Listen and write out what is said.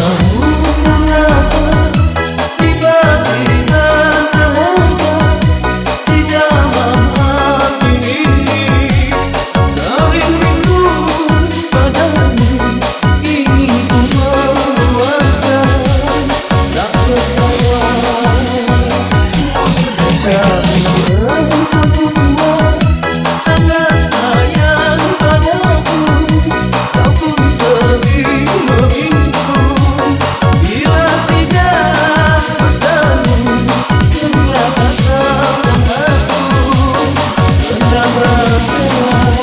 love. to us.